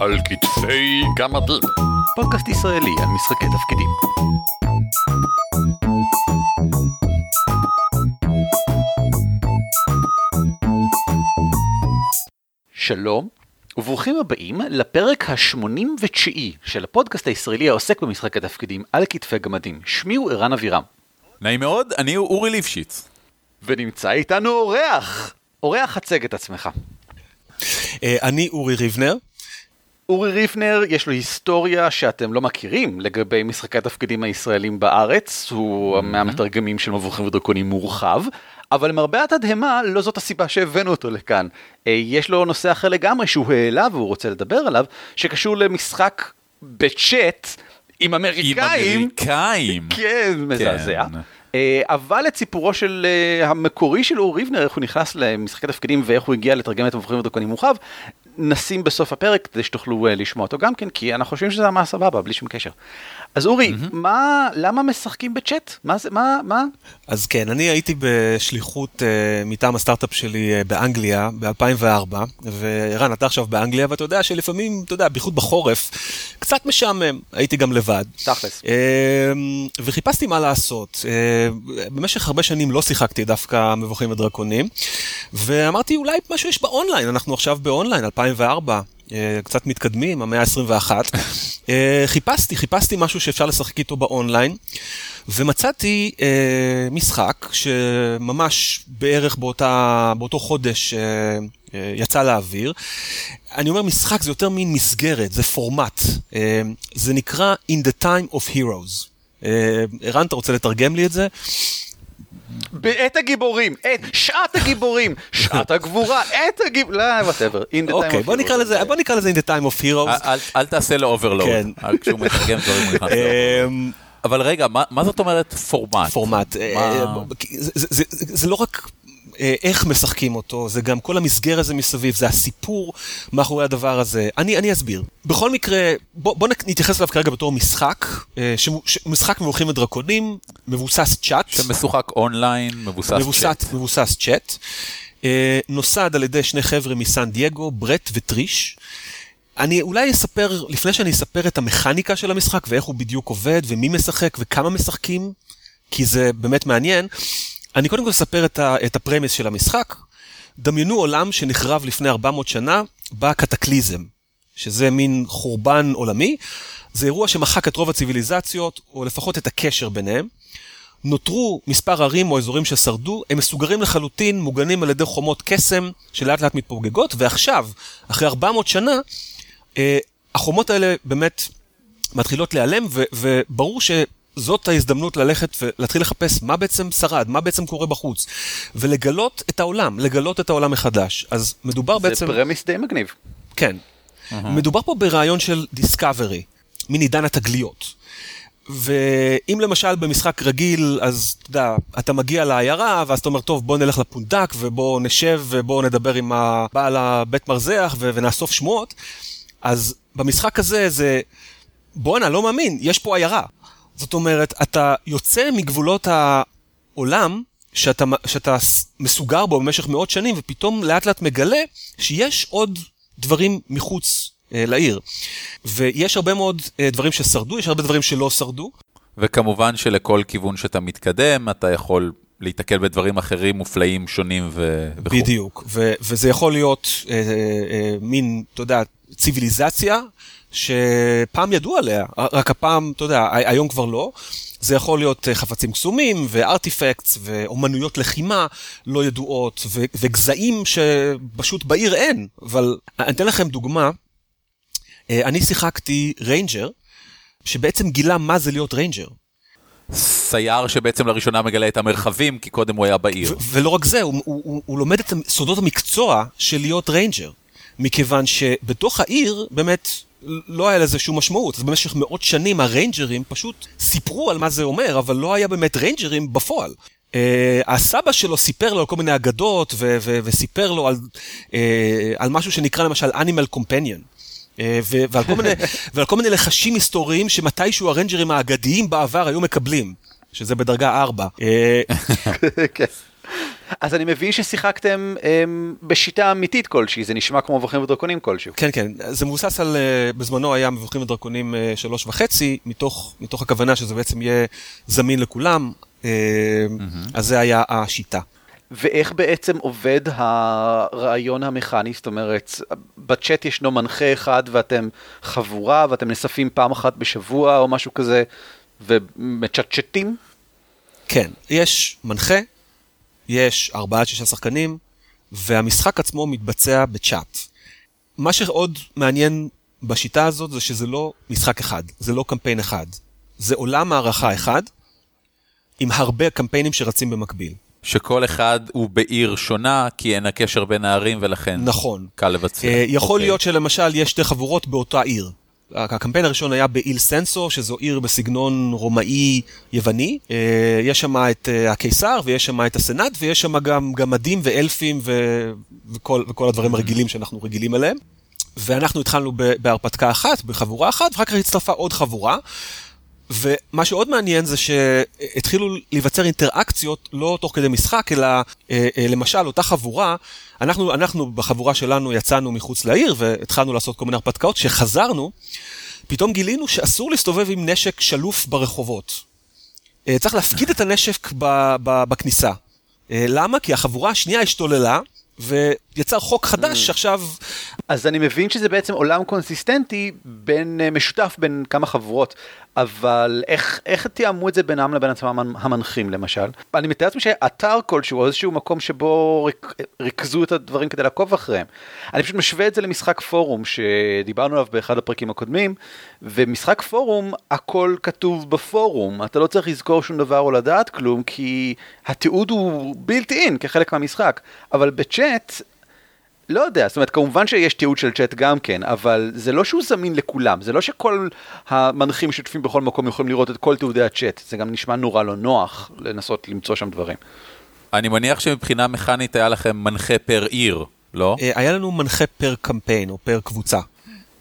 על כתפי גמדים. פודקאסט ישראלי על משחקי תפקידים. שלום, וברוכים הבאים לפרק ה-89 של הפודקאסט הישראלי העוסק במשחקי תפקידים על כתפי גמדים. שמי הוא ערן אבירם. נעים מאוד, אני אורי ליפשיץ. ונמצא איתנו אורח. אורח, הצג את עצמך. אה, אני אורי ריבנר. אורי ריבנר, יש לו היסטוריה שאתם לא מכירים לגבי משחקי התפקידים הישראלים בארץ, הוא מהמתרגמים של מבוכים ודרקונים מורחב, אבל למרבה התדהמה, לא זאת הסיבה שהבאנו אותו לכאן. אה, יש לו נושא אחר לגמרי שהוא העלה והוא רוצה לדבר עליו, שקשור למשחק בצ'אט עם עם אמריקאים. אמריקאים. כן, מזעזע. אה, אבל את סיפורו של אה, המקורי של אורי ריבנר, איך הוא נכנס למשחקי תפקידים ואיך הוא הגיע לתרגם את המבוכים ודרקונים מורחב, נשים בסוף הפרק כדי שתוכלו אה, לשמוע אותו גם כן, כי אנחנו חושבים שזה היה סבבה, בלי שום קשר. אז אורי, מה, למה משחקים בצ'אט? מה זה, מה, מה? אז כן, אני הייתי בשליחות uh, מטעם הסטארט-אפ שלי uh, באנגליה ב-2004, וערן, אתה עכשיו באנגליה, ואתה יודע שלפעמים, אתה יודע, בייחוד בחורף, קצת משעמם, הייתי גם לבד. תכלס. Uh, וחיפשתי מה לעשות. Uh, במשך הרבה שנים לא שיחקתי דווקא מבוכים ודרקונים, ואמרתי, אולי משהו יש באונליין, אנחנו עכשיו באונליין, 2004. אה, קצת מתקדמים, המאה ה-21. אה, חיפשתי, חיפשתי משהו שאפשר לשחק איתו באונליין, ומצאתי אה, משחק שממש בערך באותה, באותו חודש יצא לאוויר. אני אומר משחק זה יותר מין מסגרת, זה פורמט. זה נקרא In the Time of Heroes. ערן, אתה רוצה לתרגם לי את זה? בעת הגיבורים, עת, שעת הגיבורים, שעת הגבורה, עת הגיבורים, לא, whatever. אוקיי, בוא נקרא לזה, בוא נקרא לזה In the Time of Heroes. אל- תעשה לו overload. כן. כשהוא מתרגם דברים הוא נכנס. אמ, אבל רגע, מה זאת אומרת פורמט? פורמט. מה- אה, זה- לא רק אה, איך משחקים אותו, זה גם כל המסגרת הזה מסביב, זה הסיפור מאחורי הדבר הזה. אני, אני אסביר. בכל מקרה, בוא, בוא נתייחס אליו כרגע בתור משחק, אה, משחק מבוכים ודרקונים, מבוסס צ'אט. שמשוחק אונליין, מבוסס מבוסס, צ'אט. מבוסס צ'אט. אה, נוסד על ידי שני חבר'ה מסן דייגו, ברט וטריש. אני אולי אספר, לפני שאני אספר את המכניקה של המשחק ואיך הוא בדיוק עובד ומי משחק וכמה משחקים, כי זה באמת מעניין, אני קודם כל אספר את, ה, את הפרמיס של המשחק. דמיינו עולם שנחרב לפני 400 שנה בקטקליזם, שזה מין חורבן עולמי. זה אירוע שמחק את רוב הציוויליזציות, או לפחות את הקשר ביניהם. נותרו מספר ערים או אזורים ששרדו, הם מסוגרים לחלוטין, מוגנים על ידי חומות קסם שלאט לאט מתפוגגות, ועכשיו, אחרי 400 שנה, אה, החומות האלה באמת מתחילות להיעלם, ו- וברור שזאת ההזדמנות ללכת ולהתחיל לחפש מה בעצם שרד, מה בעצם קורה בחוץ, ולגלות את העולם, לגלות את העולם מחדש. אז מדובר זה בעצם... פרמיס די מגניב. כן. מדובר פה ברעיון של דיסקאברי, מין עידן התגליות. ואם למשל במשחק רגיל, אז אתה יודע, אתה מגיע לעיירה, ואז אתה אומר, טוב, בוא נלך לפונדק, ובוא נשב, ובוא נדבר עם הבעל הבית מרזח, ו- ונאסוף שמועות, אז במשחק הזה זה, בואנה, לא מאמין, יש פה עיירה. זאת אומרת, אתה יוצא מגבולות העולם, שאתה, שאתה מסוגר בו במשך מאות שנים, ופתאום לאט לאט מגלה שיש עוד דברים מחוץ אה, לעיר. ויש הרבה מאוד אה, דברים ששרדו, יש הרבה דברים שלא שרדו. וכמובן שלכל כיוון שאתה מתקדם, אתה יכול להיתקל בדברים אחרים מופלאים, שונים ו- וכו'. בדיוק. ו- וזה יכול להיות אה, אה, אה, מין, אתה יודע, ציוויליזציה, שפעם ידעו עליה, רק הפעם, אתה יודע, הי- היום כבר לא. זה יכול להיות אה, חפצים קסומים, וארטיפקטס, ואומנויות לחימה לא ידועות, ו- וגזעים שפשוט בעיר אין. אבל אני אתן לכם דוגמה. אה, אני שיחקתי ranger, שבעצם גילה מה זה להיות ranger. סייר שבעצם לראשונה מגלה את המרחבים, כי קודם הוא היה בעיר. ו- ולא רק זה, הוא, הוא, הוא, הוא לומד את סודות המקצוע של להיות ריינג'ר. מכיוון שבתוך העיר באמת לא היה לזה שום משמעות. אז במשך מאות שנים ה ranger ים פשוט סיפרו על מה זה אומר, אבל לא היה באמת ranger ים בפועל. Uh, הסבא שלו סיפר לו על כל מיני אגדות ו- ו- וסיפר לו על, uh, על משהו שנקרא למשל Animal Companion. Uh, ו- ועל, כל מיני, ועל כל מיני לחשים היסטוריים שמתישהו ה ranger ים האגדיים בעבר היו מקבלים, שזה בדרגה 4. Uh, כן. אז אני מבין ששיחקתם הם, בשיטה אמיתית כלשהי, זה נשמע כמו מבוכים ודרקונים כלשהו. כן, כן, זה מבוסס על, אה, בזמנו היה מבוכים ודרקונים אה, שלוש וחצי, מתוך, מתוך הכוונה שזה בעצם יהיה זמין לכולם, אה, אז זה היה השיטה. ואיך בעצם עובד הרעיון המכני? זאת אומרת, בצ'אט ישנו מנחה אחד ואתם חבורה ואתם נספים פעם אחת בשבוע או משהו כזה ומצ'טצ'טים? כן, יש מנחה, יש ארבעה עד שישה שחקנים, והמשחק עצמו מתבצע בצ'אט. מה שעוד מעניין בשיטה הזאת זה שזה לא משחק אחד, זה לא קמפיין אחד. זה עולם הערכה אחד, עם הרבה קמפיינים שרצים במקביל. שכל אחד הוא בעיר שונה, כי אין הקשר בין הערים ולכן נכון. קל לבצע. אה, יכול אוקיי. להיות שלמשל יש שתי חבורות באותה עיר. הקמפיין הראשון היה באיל סנסו, שזו עיר בסגנון רומאי יווני. אה, יש שם את אה, הקיסר, ויש שם את הסנאט, ויש שם גם גמדים ואלפים ו... וכל, וכל הדברים הרגילים שאנחנו רגילים אליהם. ואנחנו התחלנו בהרפתקה אחת, בחבורה אחת, ואחר כך הצטרפה עוד חבורה. ומה שעוד מעניין זה שהתחילו להיווצר אינטראקציות לא תוך כדי משחק, אלא אה, למשל אותה חבורה, אנחנו, אנחנו בחבורה שלנו יצאנו מחוץ לעיר והתחלנו לעשות כל מיני הרפתקאות, כשחזרנו, פתאום גילינו שאסור להסתובב עם נשק שלוף ברחובות. אה, צריך להפקיד את הנשק ב, ב, בכניסה. אה, למה? כי החבורה השנייה השתוללה. ויצר חוק חדש שעכשיו אז אני מבין שזה בעצם עולם קונסיסטנטי בין, אה, משותף בין כמה חברות, אבל איך, איך תיאמו את זה בינם לבין עצמם המנחים למשל? אני מתאר לעצמי שאתר כלשהו, או איזשהו מקום שבו ריק, ריכזו את הדברים כדי לעקוב אחריהם. אני פשוט משווה את זה למשחק פורום שדיברנו עליו באחד הפרקים הקודמים, ומשחק פורום, הכל כתוב בפורום, אתה לא צריך לזכור שום דבר או לדעת כלום, כי התיעוד הוא בלתי אין כחלק מהמשחק, אבל בצ'אט, לא יודע, זאת אומרת, כמובן שיש תיעוד של צ'אט גם כן, אבל זה לא שהוא זמין לכולם, זה לא שכל המנחים שותפים בכל מקום יכולים לראות את כל תיעודי הצ'אט, זה גם נשמע נורא לא נוח לנסות למצוא שם דברים. אני מניח שמבחינה מכנית היה לכם מנחה פר עיר, לא? אה, היה לנו מנחה פר קמפיין או פר קבוצה.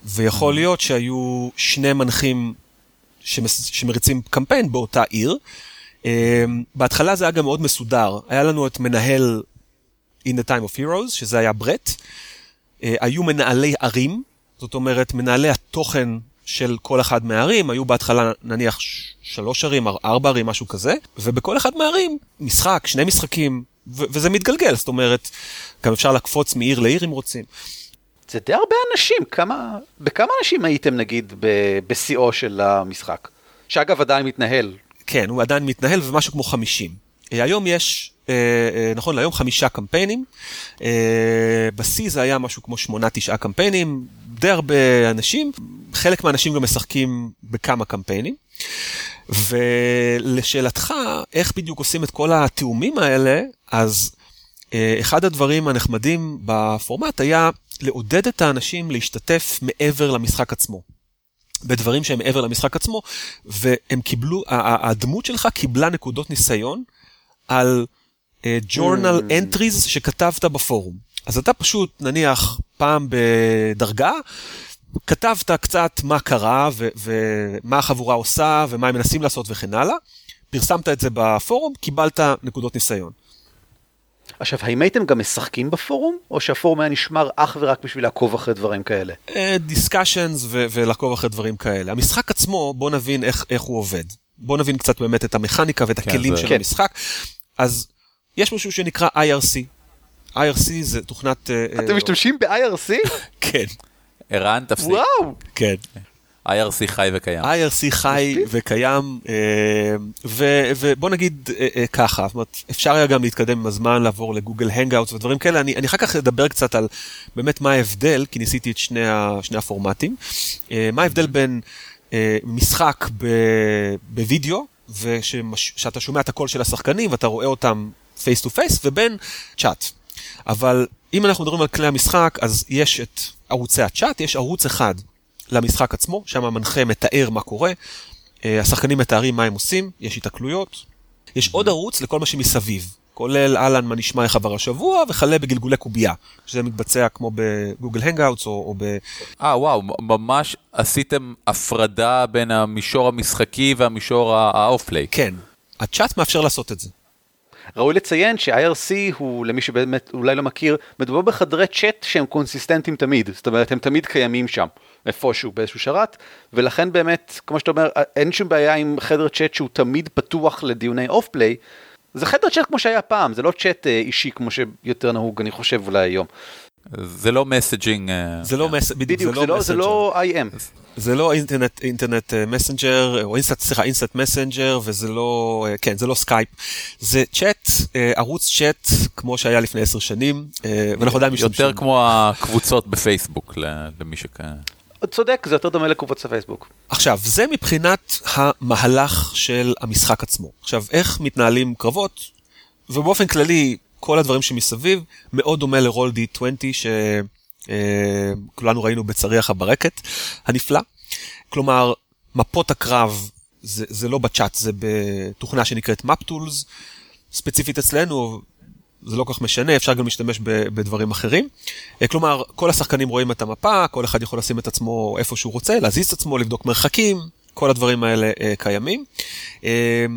ויכול להיות שהיו שני מנחים שמס- שמריצים קמפיין באותה עיר. אה, בהתחלה זה היה גם מאוד מסודר. היה לנו את מנהל In the Time of Heroes, שזה היה ברט. אה, היו מנהלי ערים, זאת אומרת, מנהלי התוכן של כל אחד מהערים, היו בהתחלה נניח שלוש ערים, אר- ארבע ערים, משהו כזה, ובכל אחד מהערים, משחק, שני משחקים, ו- וזה מתגלגל, זאת אומרת, גם אפשר לקפוץ מעיר לעיר אם רוצים. זה די הרבה אנשים, כמה, בכמה אנשים הייתם נגיד ב- בשיאו של המשחק? שאגב עדיין מתנהל. כן, הוא עדיין מתנהל ומשהו כמו 50. אה, היום יש, נכון להיום, חמישה קמפיינים. אה, בשיא זה היה משהו כמו שמונה, תשעה קמפיינים, די הרבה אנשים. חלק מהאנשים גם משחקים בכמה קמפיינים. ולשאלתך, איך בדיוק עושים את כל התיאומים האלה, אז אה, אחד הדברים הנחמדים בפורמט היה לעודד את האנשים להשתתף מעבר למשחק עצמו. בדברים שהם מעבר למשחק עצמו, והם קיבלו, הדמות שלך קיבלה נקודות ניסיון על ג'ורנל uh, entries שכתבת בפורום. אז אתה פשוט, נניח, פעם בדרגה, כתבת קצת מה קרה ו- ומה החבורה עושה ומה הם מנסים לעשות וכן הלאה, פרסמת את זה בפורום, קיבלת נקודות ניסיון. עכשיו, האם הייתם גם משחקים בפורום, או שהפורום היה נשמר אך ורק בשביל לעקוב אחרי דברים כאלה? דיסקשנס ו- ולעקוב אחרי דברים כאלה. המשחק עצמו, בוא נבין איך, איך הוא עובד. בוא נבין קצת באמת את המכניקה ואת כן, הכלים זה- של כן. המשחק. אז יש משהו שנקרא IRC. IRC זה תוכנת... אה, אתם אה, משתמשים ב-IRC? כן, ערן, תפסיק. וואו! כן. IRC חי וקיים. IRC חי וקיים, אה, ובוא נגיד ככה, זאת אומרת, אפשר היה גם להתקדם עם הזמן, לעבור ל Google Hangouts ודברים כאלה, אני, אני אחר כך אדבר קצת על באמת מה ההבדל, כי ניסיתי את שני, ה- שני הפורמטים, מה ההבדל בין אה, משחק בווידאו, ושאתה שומע את הקול של השחקנים ואתה רואה אותם face to face, ובין צ'אט. אבל אם אנחנו מדברים על כלי המשחק, אז יש את ערוצי הצ'אט, יש ערוץ אחד למשחק עצמו, שם המנחה מתאר מה קורה, אה, השחקנים מתארים מה הם עושים, יש התקלויות. יש עוד ערוץ לכל מה שמסביב, כולל אהלן מה נשמע איך עבר השבוע, וכלה בגלגולי קובייה, שזה מתבצע כמו ב Google Hangouts או, או ב... אה, וואו, ממש עשיתם הפרדה בין המישור המשחקי והמישור ה- ה off-play. כן, הצ'אט מאפשר לעשות את זה. ראוי לציין ש-IRC הוא, למי שבאמת אולי לא מכיר, מדובר בחדרי צ'אט שהם consistent ים תמיד, זאת אומרת הם תמיד קיימים שם, איפשהו באיזשהו שרת, ולכן באמת, כמו שאתה אומר, אין שום בעיה עם חדר צ'אט שהוא תמיד פתוח לדיוני off-play, זה חדר צ'אט כמו שהיה פעם, זה לא צ'אט אה, אישי כמו שיותר נהוג, אני חושב אולי היום. זה לא messaging. אה, זה לא מס... בדיוק, זה לא, זה לא IM. זה לא אינטרנט, אינטרנט messenger, או אינסטנט, סליחה, instant messenger, וזה לא, אה, כן, זה לא סקייפ. זה צ'אט, ערוץ צ'אט כמו שהיה לפני עשר שנים, ואנחנו עדיין משתמשים. יותר כמו הקבוצות בפייסבוק, למי שכאלה. צודק, זה יותר דומה לקבוצות הפייסבוק. עכשיו, זה מבחינת המהלך של המשחק עצמו. עכשיו, איך מתנהלים קרבות, ובאופן כללי, כל הדברים שמסביב, מאוד דומה לרול D20 שכולנו ראינו בצריח הברקת הנפלא. כלומר, מפות הקרב זה, זה לא בצ'אט, זה בתוכנה שנקראת MapTools, ספציפית אצלנו, זה לא כל כך משנה, אפשר גם להשתמש בדברים אחרים. אה, כלומר, כל השחקנים רואים את המפה, כל אחד יכול לשים את עצמו איפה שהוא רוצה, להזיז את עצמו, לבדוק מרחקים, כל הדברים האלה uh, קיימים. Uh,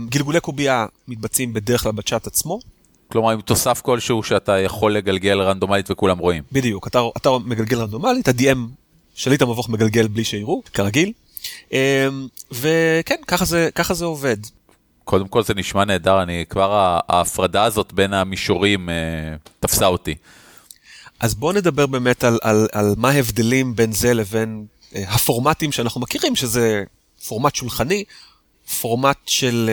גלגולי קובייה מתבצעים בדרך כלל בצ'אט עצמו. כלומר, עם תוסף כלשהו שאתה יכול לגלגל רנדומלית וכולם רואים. בדיוק, אתה, אתה מגלגל רנדומלית, ה-DM שליט המבוך מגלגל בלי שיראו, כרגיל. Uh, וכן, ככה זה, ככה זה עובד. קודם כל זה נשמע נהדר, אני כבר, ההפרדה הזאת בין המישורים אה, תפסה אותי. אז בואו נדבר באמת על, על, על מה ההבדלים בין זה לבין אה, הפורמטים שאנחנו מכירים, שזה פורמט שולחני, פורמט של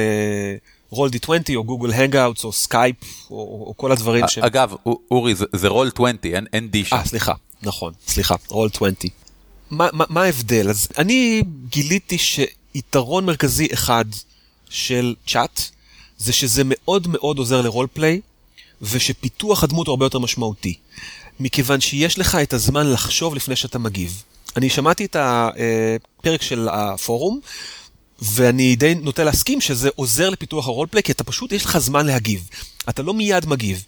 רול uh, D20 או Google Hangouts או סקייפ או, או כל הדברים ש... אגב, אורי, זה רול 20, אין, אין D שם. אה, סליחה, נכון, סליחה, רול 20. מה, מה, מה ההבדל? אז אני גיליתי שיתרון מרכזי אחד של צ'אט, זה שזה מאוד מאוד עוזר ל role play, ושפיתוח הדמות הוא הרבה יותר משמעותי. מכיוון שיש לך את הזמן לחשוב לפני שאתה מגיב. אני שמעתי את הפרק של הפורום, ואני די נוטה להסכים שזה עוזר לפיתוח ה role play, כי אתה פשוט, יש לך זמן להגיב. אתה לא מיד מגיב.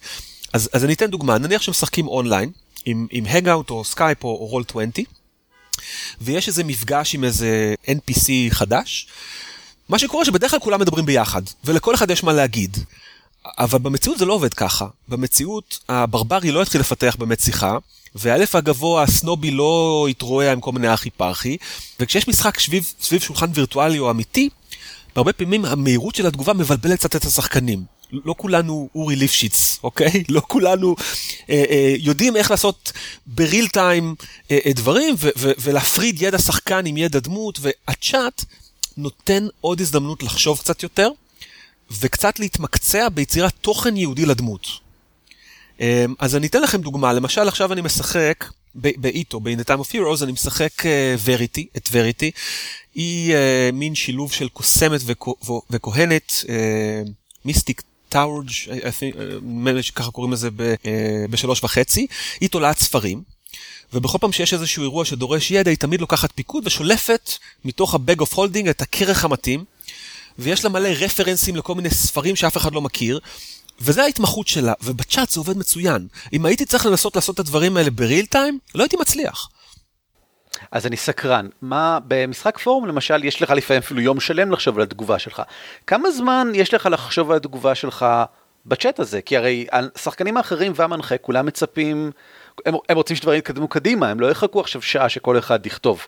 אז, אז אני אתן דוגמה, נניח שמשחקים אונליין, עם, עם הגאוט או סקייפ או רול 20, ויש איזה מפגש עם איזה NPC חדש, מה שקורה שבדרך כלל כולם מדברים ביחד, ולכל אחד יש מה להגיד. אבל במציאות זה לא עובד ככה. במציאות הברברי לא יתחיל לפתח באמת שיחה, והאלף הגבוה הסנובי לא יתרועע עם כל מיני אחי פרחי, וכשיש משחק שביב, סביב שולחן וירטואלי או אמיתי, בהרבה פעמים המהירות של התגובה מבלבלת קצת את השחקנים. לא כולנו אורי ליפשיץ, אוקיי? לא כולנו אה, אה, יודעים איך לעשות בריל טיים אה, אה, דברים ו- ו- ולהפריד ידע שחקן עם ידע דמות, והצ'אט נותן עוד הזדמנות לחשוב קצת יותר, וקצת להתמקצע ביצירת תוכן יהודי לדמות. אמ, אז אני אתן לכם דוגמה, למשל עכשיו אני משחק באיטו, ב-In the Time of Heroes, אני משחק וריטי, אה, את וריטי. היא uh, מין שילוב של קוסמת וכהנת, מיסטיק טאורג', נדמה לי שככה קוראים לזה uh, בשלוש וחצי. היא תולעת ספרים, ובכל פעם שיש איזשהו אירוע שדורש ידע, היא תמיד לוקחת פיקוד ושולפת מתוך ה-Bag of Holding את הכרך המתאים, ויש לה מלא רפרנסים לכל מיני ספרים שאף אחד לא מכיר, וזה ההתמחות שלה, ובצ'אט זה עובד מצוין. אם הייתי צריך לנסות לעשות את הדברים האלה בריל טיים, לא הייתי מצליח. אז אני סקרן, מה, במשחק פורום למשל, יש לך לפעמים אפילו יום שלם לחשוב על התגובה שלך. כמה זמן יש לך לחשוב על התגובה שלך בצ'אט הזה? כי הרי השחקנים האחרים והמנחה כולם מצפים הם, הם רוצים שדברים יתקדמו קדימה, הם לא יחכו עכשיו שעה שכל אחד יכתוב.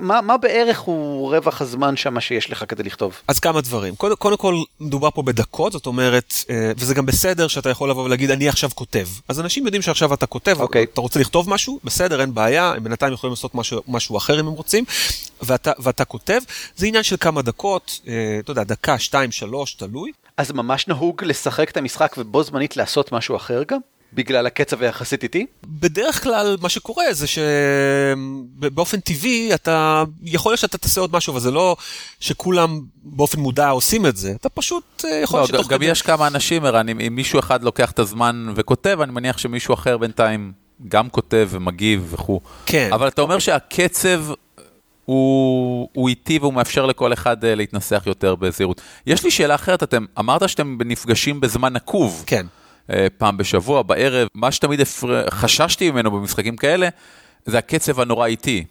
מה, מה בערך הוא רווח הזמן שם שיש לך כדי לכתוב? אז כמה דברים. קודם, קודם כל, מדובר פה בדקות, זאת אומרת, אה, וזה גם בסדר שאתה יכול לבוא ולהגיד, אני עכשיו כותב. אז אנשים יודעים שעכשיו אתה כותב, okay. אוקיי. אתה רוצה לכתוב משהו, בסדר, אין בעיה, הם בינתיים יכולים לעשות משהו, משהו אחר אם הם רוצים, ואתה, ואתה כותב. זה עניין של כמה דקות, אה, אתה יודע, דקה, שתיים, שלוש, תלוי. אז ממש נהוג לשחק את המשחק ובו זמנית לעשות משהו אחר גם? בגלל הקצב היחסית איטי? בדרך כלל מה שקורה זה שבאופן טבעי אתה, יכול להיות שאתה תעשה עוד משהו, אבל זה לא שכולם באופן מודע עושים את זה, אתה פשוט אה, יכול להיות לא, שתוך גם כדי... יש כמה אנשים, ערן, אם, אם מישהו אחד לוקח את הזמן וכותב, אני מניח שמישהו אחר בינתיים גם כותב ומגיב וכו'. כן. אבל אתה אומר שהקצב הוא, הוא איטי והוא מאפשר לכל אחד uh, להתנסח יותר בזהירות. יש לי שאלה אחרת, אתם אמרת שאתם נפגשים בזמן נקוב. כן. אה, פעם בשבוע, בערב, מה שתמיד הפר... חששתי ממנו במשחקים כאלה, זה הקצב הנורא איטי.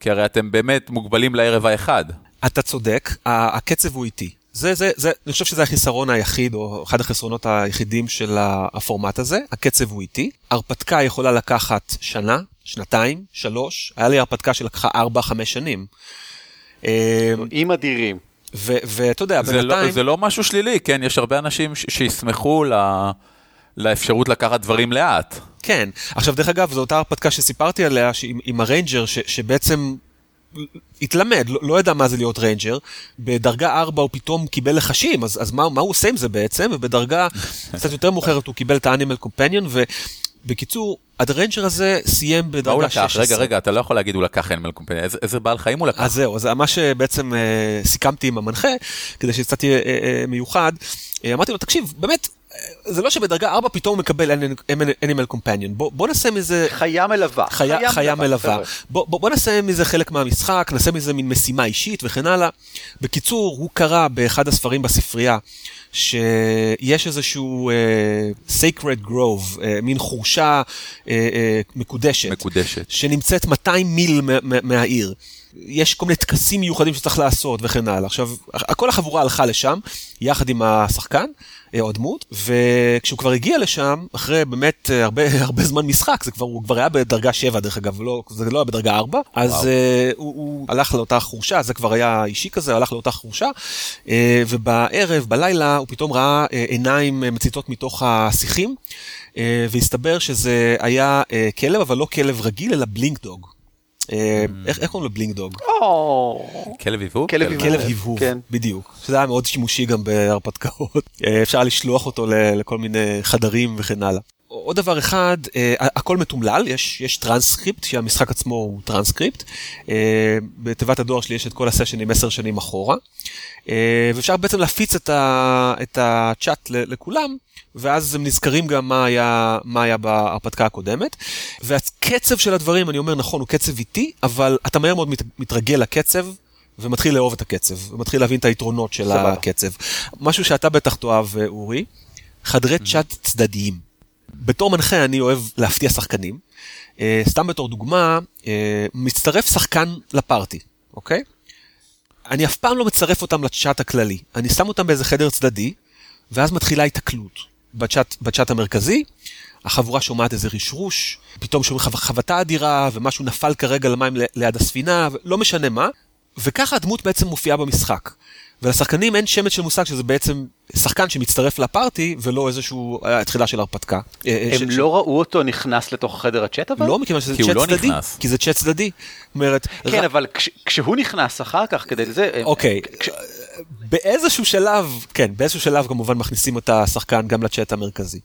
כי הרי אתם באמת מוגבלים לערב האחד. אתה צודק, הקצב הוא איטי. זה, זה, זה, אני חושב שזה החיסרון היחיד, או אחד החסרונות היחידים של הפורמט הזה. הקצב הוא איטי. הרפתקה יכולה לקחת שנה, שנתיים, שלוש. היה לי הרפתקה שלקחה ארבע, חמש שנים. עם אדירים. ואתה יודע, זה לא, בינתיים... זה לא משהו שלילי, כן? יש הרבה אנשים ש- שישמחו ל... לאפשרות לקחת דברים לאט. כן. עכשיו, דרך אגב, זו אותה הרפתקה שסיפרתי עליה, עם, עם ה ranger, ש, שבעצם התלמד, לא, לא ידע מה זה להיות ranger, בדרגה 4 הוא פתאום קיבל לחשים, אז, אז מה, מה הוא עושה עם זה בעצם? ובדרגה קצת יותר מאוחרת הוא קיבל את ה animal companion, ובקיצור, ה ranger הזה סיים מה הוא בדרגה לקח? 16. רגע, רגע, אתה לא יכול להגיד הוא לקח animal companion, איזה, איזה בעל חיים הוא לקח? אז זהו, אז מה שבעצם אה, סיכמתי עם המנחה, כדי שקצת יהיה אה, אה, מיוחד, אה, אמרתי לו, תקשיב, באמת, אה, זה לא שבדרגה 4 פתאום הוא מקבל Animal Companion, בוא, בוא נעשה מזה... חיה מלווה. חיה, חיה מלווה. חבר'ה. בוא, בוא, בוא נעשה מזה חלק מהמשחק, נעשה מזה מין משימה אישית וכן הלאה. בקיצור, הוא קרא באחד הספרים בספרייה, שיש איזשהו uh, sacred grove, uh, מין חורשה uh, uh, מקודשת. מקודשת. שנמצאת 200 מיל מה- מה- מהעיר. יש כל מיני טקסים מיוחדים שצריך לעשות וכן הלאה. עכשיו, כל החבורה הלכה לשם, יחד עם השחקן, או הדמות, וכשהוא כבר הגיע לשם, אחרי באמת אה, הרבה, הרבה זמן משחק, זה כבר, הוא כבר היה בדרגה 7 דרך אגב, לא, זה לא היה בדרגה 4, אז uh, הוא, הוא הלך לאותה חורשה, זה כבר היה אישי כזה, הלך לאותה חורשה, uh, ובערב, בלילה, הוא פתאום ראה uh, עיניים מציתות מתוך השיחים, uh, והסתבר שזה היה uh, כלב, אבל לא כלב רגיל, אלא blink dog. אה, איך איך קוראים לו blink dog? כלב הבהוב? כלב הבהוב. כלב הבהוב, כן. בדיוק. שזה היה מאוד שימושי גם בהרפתקאות. אה, אפשר לשלוח אותו לכל מיני חדרים וכן הלאה. עוד דבר אחד, אה, הכל מתומלל, יש, יש טרנסקריפט, שהמשחק עצמו הוא טרנסקריפט. אה, בתיבת הדואר שלי יש את כל ה session ים עשר שנים אחורה. אה, ואפשר בעצם להפיץ את, ה, את הצ'אט ל- לכולם, ואז הם נזכרים גם מה היה, מה היה בהרפתקה הקודמת. והקצב של הדברים, אני אומר, נכון, הוא קצב איטי, אבל אתה מהר מאוד מת, מתרגל לקצב. ומתחיל לאהוב את הקצב, ומתחיל להבין את היתרונות של סבבה. הקצב. משהו שאתה בטח תאהב, אה, אורי, חדרי צ'אט צדדיים. בתור מנחה אני אוהב להפתיע שחקנים. אה, סתם בתור דוגמה, אה, מצטרף שחקן לפארטי, אוקיי? אני אף פעם לא מצרף אותם לצ'אט הכללי. אני שם אותם באיזה חדר צדדי, ואז מתחילה התקלות בצ'אט, בצ'אט המרכזי. החבורה שומעת איזה רשרוש, פתאום שומעים חו- חבטה אדירה, ומשהו נפל כרגע למים ליד הספינה, לא משנה מה. וככה הדמות בעצם מופיעה במשחק. ולשחקנים אין שמץ של מושג שזה בעצם שחקן שמצטרף לפארטי, ולא איזשהו אה, תחילה של הרפתקה. אה, אה, הם ש- לא ראו אותו נכנס לתוך חדר הצ'אט אבל? לא, מכיוון שזה כי הוא צ'אט לא צדדי. נכנס. כי זה צ'אט צדדי. כן, ר- אבל כש- כשהוא נכנס אחר כך כדי זה... אוקיי, כש- באיזשהו שלב, כן, באיזשהו שלב כמובן מכניסים את השחקן גם לצ'אט המרכזי.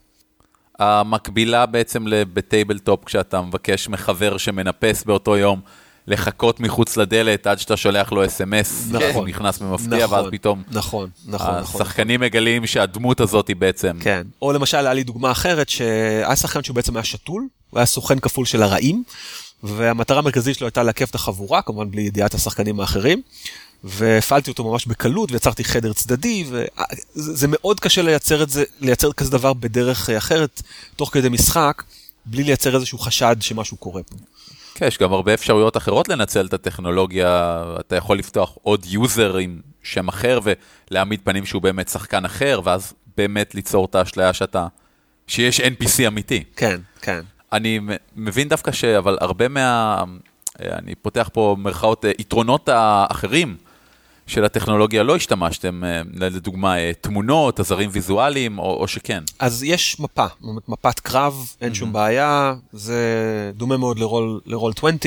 המקבילה בעצם ל- ב tabletop, כשאתה מבקש מחבר שמנפס באותו יום, לחכות מחוץ לדלת עד שאתה שולח לו SMS, נכון. הוא נכנס במפתיע, ואז פתאום נכון, נכון, נכון. השחקנים מגלים שהדמות הזאת היא בעצם... כן. או למשל, היה לי דוגמה אחרת, שהיה שחקן שהוא בעצם היה שתול, הוא היה סוכן כפול של הרעים, והמטרה המרכזית שלו הייתה לעכב את החבורה, כמובן בלי ידיעת השחקנים האחרים, והפעלתי אותו ממש בקלות, ויצרתי חדר צדדי, וזה זה מאוד קשה לייצר את זה, לייצר כזה דבר בדרך אה, אחרת, תוך כדי משחק, בלי לייצר איזשהו חשד שמשהו קורה פה. כן, יש גם הרבה אפשרויות אחרות לנצל את הטכנולוגיה, אתה יכול לפתוח עוד יוזר עם שם אחר ולהעמיד פנים שהוא באמת שחקן אחר, ואז באמת ליצור את האשליה שאתה, שיש NPC אמיתי. כן, כן. אני מבין דווקא ש... אבל הרבה מה... אני פותח פה מרכאות, אה, יתרונות האחרים של הטכנולוגיה לא השתמשתם, אה, לדוגמה אה, תמונות, עזרים ויזואליים, או, או שכן. אז יש מפה, מפת קרב, אין שום בעיה, זה דומה מאוד לרול, לרול 20,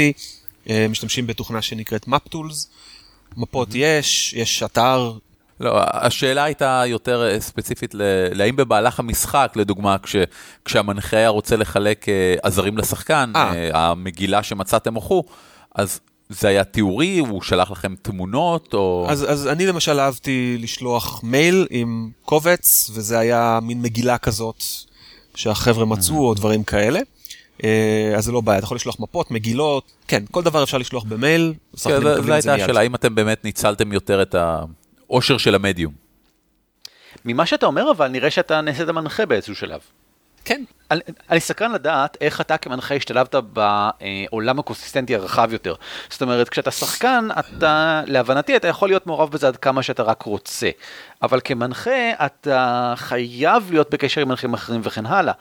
אה, משתמשים בתוכנה שנקראת MapTools, מפות יש, יש אתר, לא, השאלה הייתה יותר ספציפית, להאם במהלך המשחק, לדוגמה, כש, כשהמנחה היה רוצה לחלק עזרים לשחקן. אה, המגילה שמצאתם הוכו, אז זה היה תיאורי, הוא שלח לכם תמונות, או... אז, אז אני למשל אהבתי לשלוח מייל עם קובץ, וזה היה מין מגילה כזאת שהחבר'ה מצאו, או דברים כאלה. אה, אז זה לא בעיה, אתה יכול לשלוח מפות, מגילות, כן, כל דבר אפשר לשלוח במייל, כן, זו- הייתה. השאלה, האם אתם באמת ניצלתם יותר את העושר של המדיום. ממה שאתה אומר אבל נראה שאתה נעשית מנחה באיזשהו שלב. כן. אני, סקרן לדעת איך אתה כמנחה השתלבת בעולם הקונסיסטנטי הרחב יותר. זאת אומרת, כשאתה שחקן, אתה, להבנתי, אתה יכול להיות מעורב בזה עד כמה שאתה רק רוצה. אבל כמנחה, אתה חייב להיות בקשר עם מנחים אחרים וכן הלאה.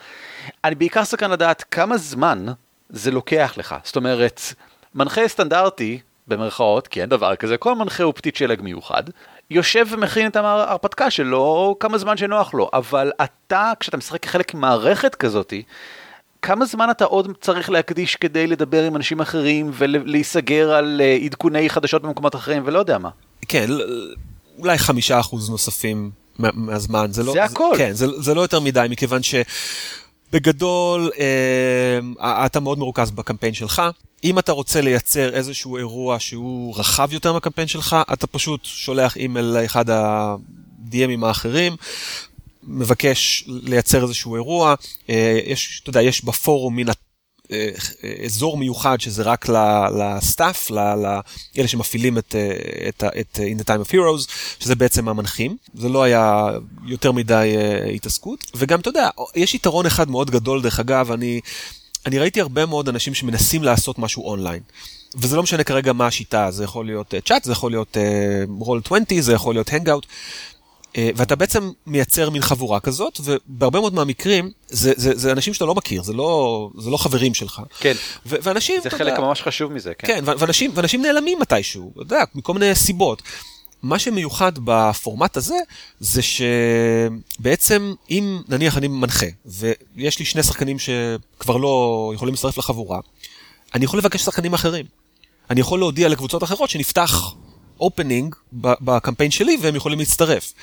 אני בעיקר סקרן לדעת כמה זמן זה לוקח לך. זאת אומרת, מנחה סטנדרטי, במרכאות, כי אין דבר כזה, כל מנחה הוא פתית שלג מיוחד. יושב ומכין את ההרפתקה שלו כמה זמן שנוח לו, אבל אתה, כשאתה משחק כחלק ממערכת כזאתי, כמה זמן אתה עוד צריך להקדיש כדי לדבר עם אנשים אחרים ולהיסגר על אה, עדכוני חדשות במקומות אחרים ולא יודע מה? כן, אולי חמישה אחוז נוספים מהזמן. זה, לא, זה הכל. כן, זה, זה לא יותר מדי, מכיוון שבגדול אה, אתה מאוד מרוכז בקמפיין שלך. אם אתה רוצה לייצר איזשהו אירוע שהוא רחב יותר מהקמפיין שלך, אתה פשוט שולח אימייל לאחד ה-DMים האחרים, מבקש לייצר איזשהו אירוע, אה, יש, אתה יודע, יש בפורום אה, אזור מיוחד שזה רק לסטאפ, לאלה שמפעילים את, אה, את, את In the Time of Heroes, שזה בעצם המנחים. זה לא היה יותר מדי התעסקות. וגם, אתה יודע, יש יתרון אחד מאוד גדול, דרך אגב, אני... אני ראיתי הרבה מאוד אנשים שמנסים לעשות משהו אונליין. וזה לא משנה כרגע מה השיטה, זה יכול להיות צ'אט, זה יכול להיות רול uh, 20, זה יכול להיות הנגאוט. Uh, ואתה בעצם מייצר מין חבורה כזאת, ובהרבה מאוד מהמקרים, זה, זה, זה אנשים שאתה לא מכיר, זה לא, זה לא חברים שלך. כן, ו- ואנשים, זה חלק יודע, ממש חשוב מזה, כן. כן, ואנשים, ואנשים נעלמים מתישהו, אתה יודע, מכל מיני סיבות. מה שמיוחד בפורמט הזה, זה שבעצם אם נניח אני מנחה, ויש לי שני שחקנים שכבר לא יכולים להצטרף לחבורה, אני יכול לבקש שחקנים אחרים. אני יכול להודיע לקבוצות אחרות שנפתח אופנינג בקמפיין שלי והם יכולים להצטרף.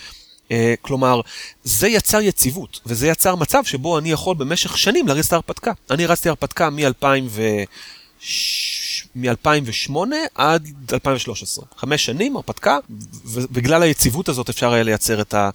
Uh, כלומר, זה יצר יציבות, וזה יצר מצב שבו אני יכול במשך שנים להריץ את ההרפתקה. אני רצתי הרפתקה מ-2008 מ-2008 עד 2013. חמש שנים, הרפתקה, ובגלל היציבות הזאת אפשר היה לייצר את, ה,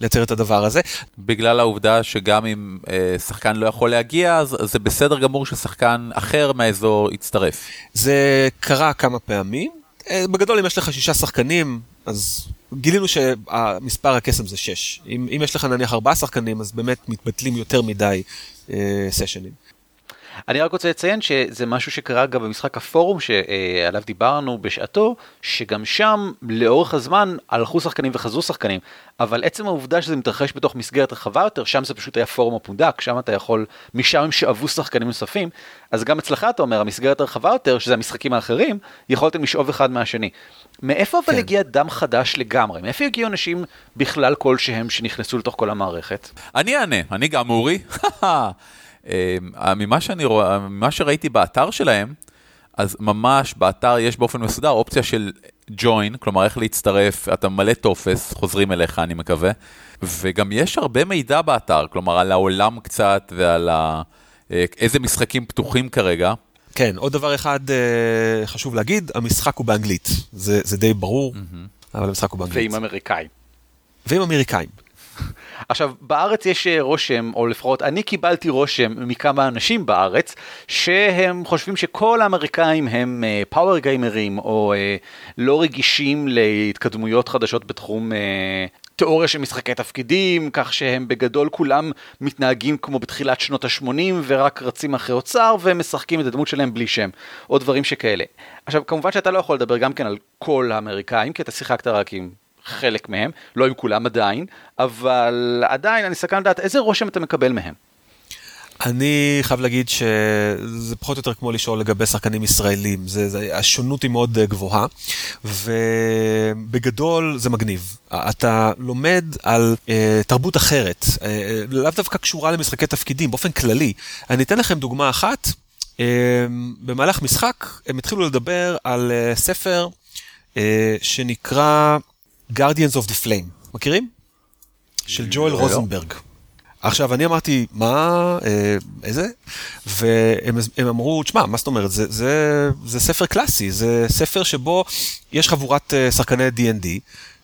לייצר את הדבר הזה. בגלל העובדה שגם אם אה, שחקן לא יכול להגיע, אז זה בסדר גמור ששחקן אחר מהאזור יצטרף. זה קרה כמה פעמים. אה, בגדול, אם יש לך שישה שחקנים, אז גילינו שהמספר הקסם זה שש. אם, אם יש לך נניח ארבעה שחקנים, אז באמת מתבטלים יותר מדי אה, סשנים. אני רק רוצה לציין שזה משהו שקרה גם במשחק הפורום שעליו דיברנו בשעתו, שגם שם לאורך הזמן הלכו שחקנים וחזרו שחקנים, אבל עצם העובדה שזה מתרחש בתוך מסגרת רחבה יותר, שם זה פשוט היה פורום הפונדק, שם אתה יכול, משם הם שאבו שחקנים נוספים, אז גם אצלך אתה אומר, המסגרת הרחבה יותר, שזה המשחקים האחרים, יכולתם לשאוב אחד מהשני. מאיפה אבל כן. הגיע דם חדש לגמרי? מאיפה הגיעו אנשים בכלל כלשהם שנכנסו לתוך כל המערכת? אני אענה, אני גם אורי. אמ, ממה שאני רואה, ממה שראיתי באתר שלהם, אז ממש באתר יש באופן מסודר אופציה של join, כלומר איך להצטרף, אתה ממלא טופס, חוזרים אליך אני מקווה, וגם יש הרבה מידע באתר, כלומר על העולם קצת ועל ה... אה, איזה משחקים פתוחים כרגע. כן, עוד דבר אחד uh, חשוב להגיד, המשחק הוא באנגלית, זה, זה די ברור, mm-hmm. אבל המשחק הוא באנגלית. ועם אמריקאים. ועם אמריקאים. עכשיו, בארץ יש אה, רושם, או לפחות אני קיבלתי רושם מכמה אנשים בארץ, שהם חושבים שכל האמריקאים הם פאוור uh, גיימרים, או uh, לא רגישים להתקדמויות חדשות בתחום uh, תיאוריה של משחקי תפקידים, כך שהם בגדול כולם מתנהגים כמו בתחילת שנות ה-80 ורק רצים אחרי אוצר ומשחקים את הדמות שלהם בלי שם, או דברים שכאלה. עכשיו, כמובן שאתה לא יכול לדבר גם כן על כל האמריקאים, כי אתה שיחקת רק עם חלק מהם, לא עם כולם עדיין, אבל עדיין אני סקרן לדעת איזה רושם אתה מקבל מהם. אני חייב להגיד שזה פחות או יותר כמו לשאול לגבי שחקנים ישראלים, זה, זה, השונות היא מאוד גבוהה, ובגדול זה מגניב. אתה לומד על uh, תרבות אחרת, uh, לאו דווקא קשורה למשחקי תפקידים, באופן כללי. אני אתן לכם דוגמה אחת. Uh, במהלך משחק הם התחילו לדבר על uh, ספר uh, שנקרא Guardians of the Flame, מכירים? של ג'ואל לא. רוזנברג. עכשיו, אני אמרתי, מה, אה, איזה? והם אמרו, תשמע, מה זאת אומרת, זה, זה, זה ספר קלאסי, זה ספר שבו יש חבורת אה, שחקני D&D,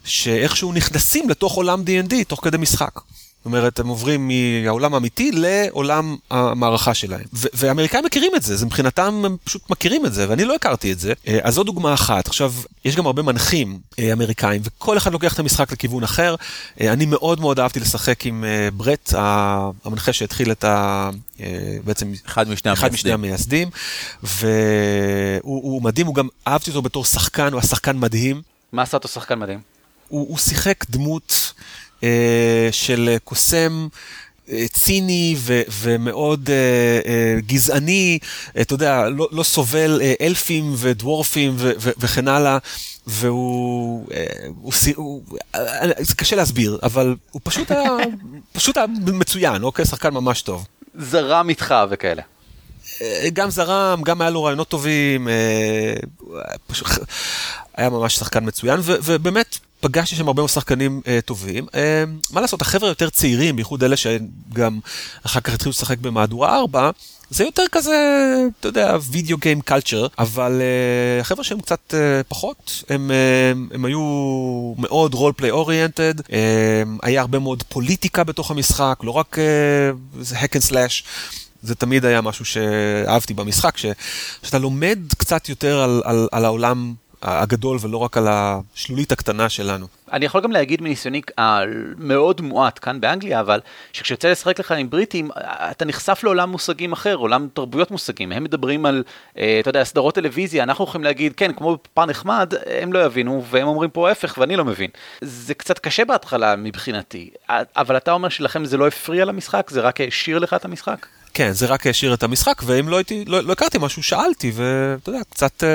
שאיכשהו נכנסים לתוך עולם D&D תוך כדי משחק. זאת אומרת, הם עוברים מהעולם האמיתי לעולם המערכה שלהם. והאמריקאים מכירים את זה, זה מבחינתם הם פשוט מכירים את זה, ואני לא הכרתי את זה. אה, אז זו דוגמה אחת. עכשיו, יש גם הרבה מנחים אה, אמריקאים, וכל אחד לוקח את המשחק לכיוון אחר. אה, אני מאוד מאוד אהבתי לשחק עם ברט, המנחה שהתחיל את ה... בעצם אחד משני אחד משני המייסדים, והוא מדהים, הוא גם אהבתי אותו בתור שחקן, הוא היה שחקן מדהים. מה עשה אותו שחקן מדהים? הוא, הוא שיחק דמות של קוסם. אה, ציני ו- ומאוד uh, uh, גזעני, uh, אתה יודע, לא, לא סובל uh, אלפים ודוורפים ו- ו- וכן הלאה, והוא, uh, הוא, הוא, uh, זה קשה להסביר, אבל הוא פשוט היה, פשוט היה מצוין, אוקיי? שחקן ממש טוב. זרם איתך וכאלה. גם זרם, גם היה לו רעיונות טובים, פשוט היה ממש שחקן מצוין, ובאמת פגשתי שם הרבה שחקנים uh, טובים. Uh, מה לעשות, החבר'ה יותר צעירים, בייחוד אלה שגם אחר כך התחילו לשחק במהדורה 4, זה יותר כזה, אתה יודע, וידאו גיים קלצ'ר, אבל uh, החבר'ה שהם קצת uh, פחות, הם, uh, הם היו מאוד רול פליי אוריינטד, היה הרבה מאוד פוליטיקה בתוך המשחק, לא רק hack and slash. זה תמיד היה משהו שאהבתי במשחק, ש, שאתה לומד קצת יותר על, על, על העולם הגדול ולא רק על השלולית הקטנה שלנו. אני יכול גם להגיד מניסיוני המאוד מועט כאן באנגליה, אבל שכשיוצא לשחק לך עם בריטים, אתה נחשף לעולם מושגים אחר, עולם תרבויות מושגים. הם מדברים על, אה, אתה יודע, סדרות טלוויזיה, אנחנו יכולים להגיד, כן, כמו פעם נחמד, הם לא יבינו, והם אומרים פה ההפך, ואני לא מבין. זה קצת קשה בהתחלה מבחינתי, אבל אתה אומר שלכם זה לא הפריע למשחק, זה רק העשיר לך את המשחק? כן, זה רק העשיר את המשחק, ואם לא הייתי, לא, לא הכרתי משהו, שאלתי, ואתה יודע, קצת... אה,